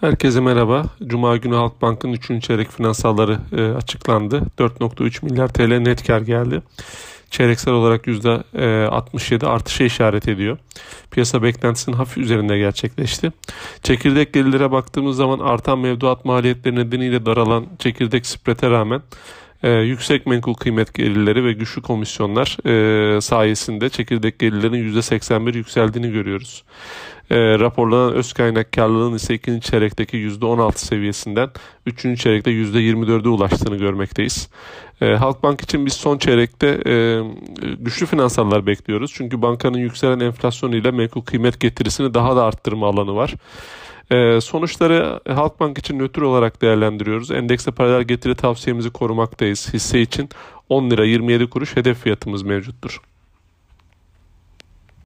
Herkese merhaba. Cuma günü Halkbank'ın 3. çeyrek finansalları e, açıklandı. 4.3 milyar TL net kar geldi. Çeyreksel olarak %67 e, artışa işaret ediyor. Piyasa beklentisinin hafif üzerinde gerçekleşti. Çekirdek gelirlere baktığımız zaman artan mevduat maliyetleri nedeniyle daralan çekirdek sprete rağmen e, yüksek menkul kıymet gelirleri ve güçlü komisyonlar e, sayesinde çekirdek gelirlerin %81 yükseldiğini görüyoruz. E, raporlanan öz kaynak karlılığın ise ikinci çeyrekteki %16 seviyesinden üçüncü çeyrekte %24'e ulaştığını görmekteyiz. E, Halkbank için biz son çeyrekte e, güçlü finansallar bekliyoruz. Çünkü bankanın yükselen enflasyon ile menkul kıymet getirisini daha da arttırma alanı var. E, sonuçları Halkbank için nötr olarak değerlendiriyoruz. Endekse paralel getiri tavsiyemizi korumaktayız. Hisse için 10 lira 27 kuruş hedef fiyatımız mevcuttur.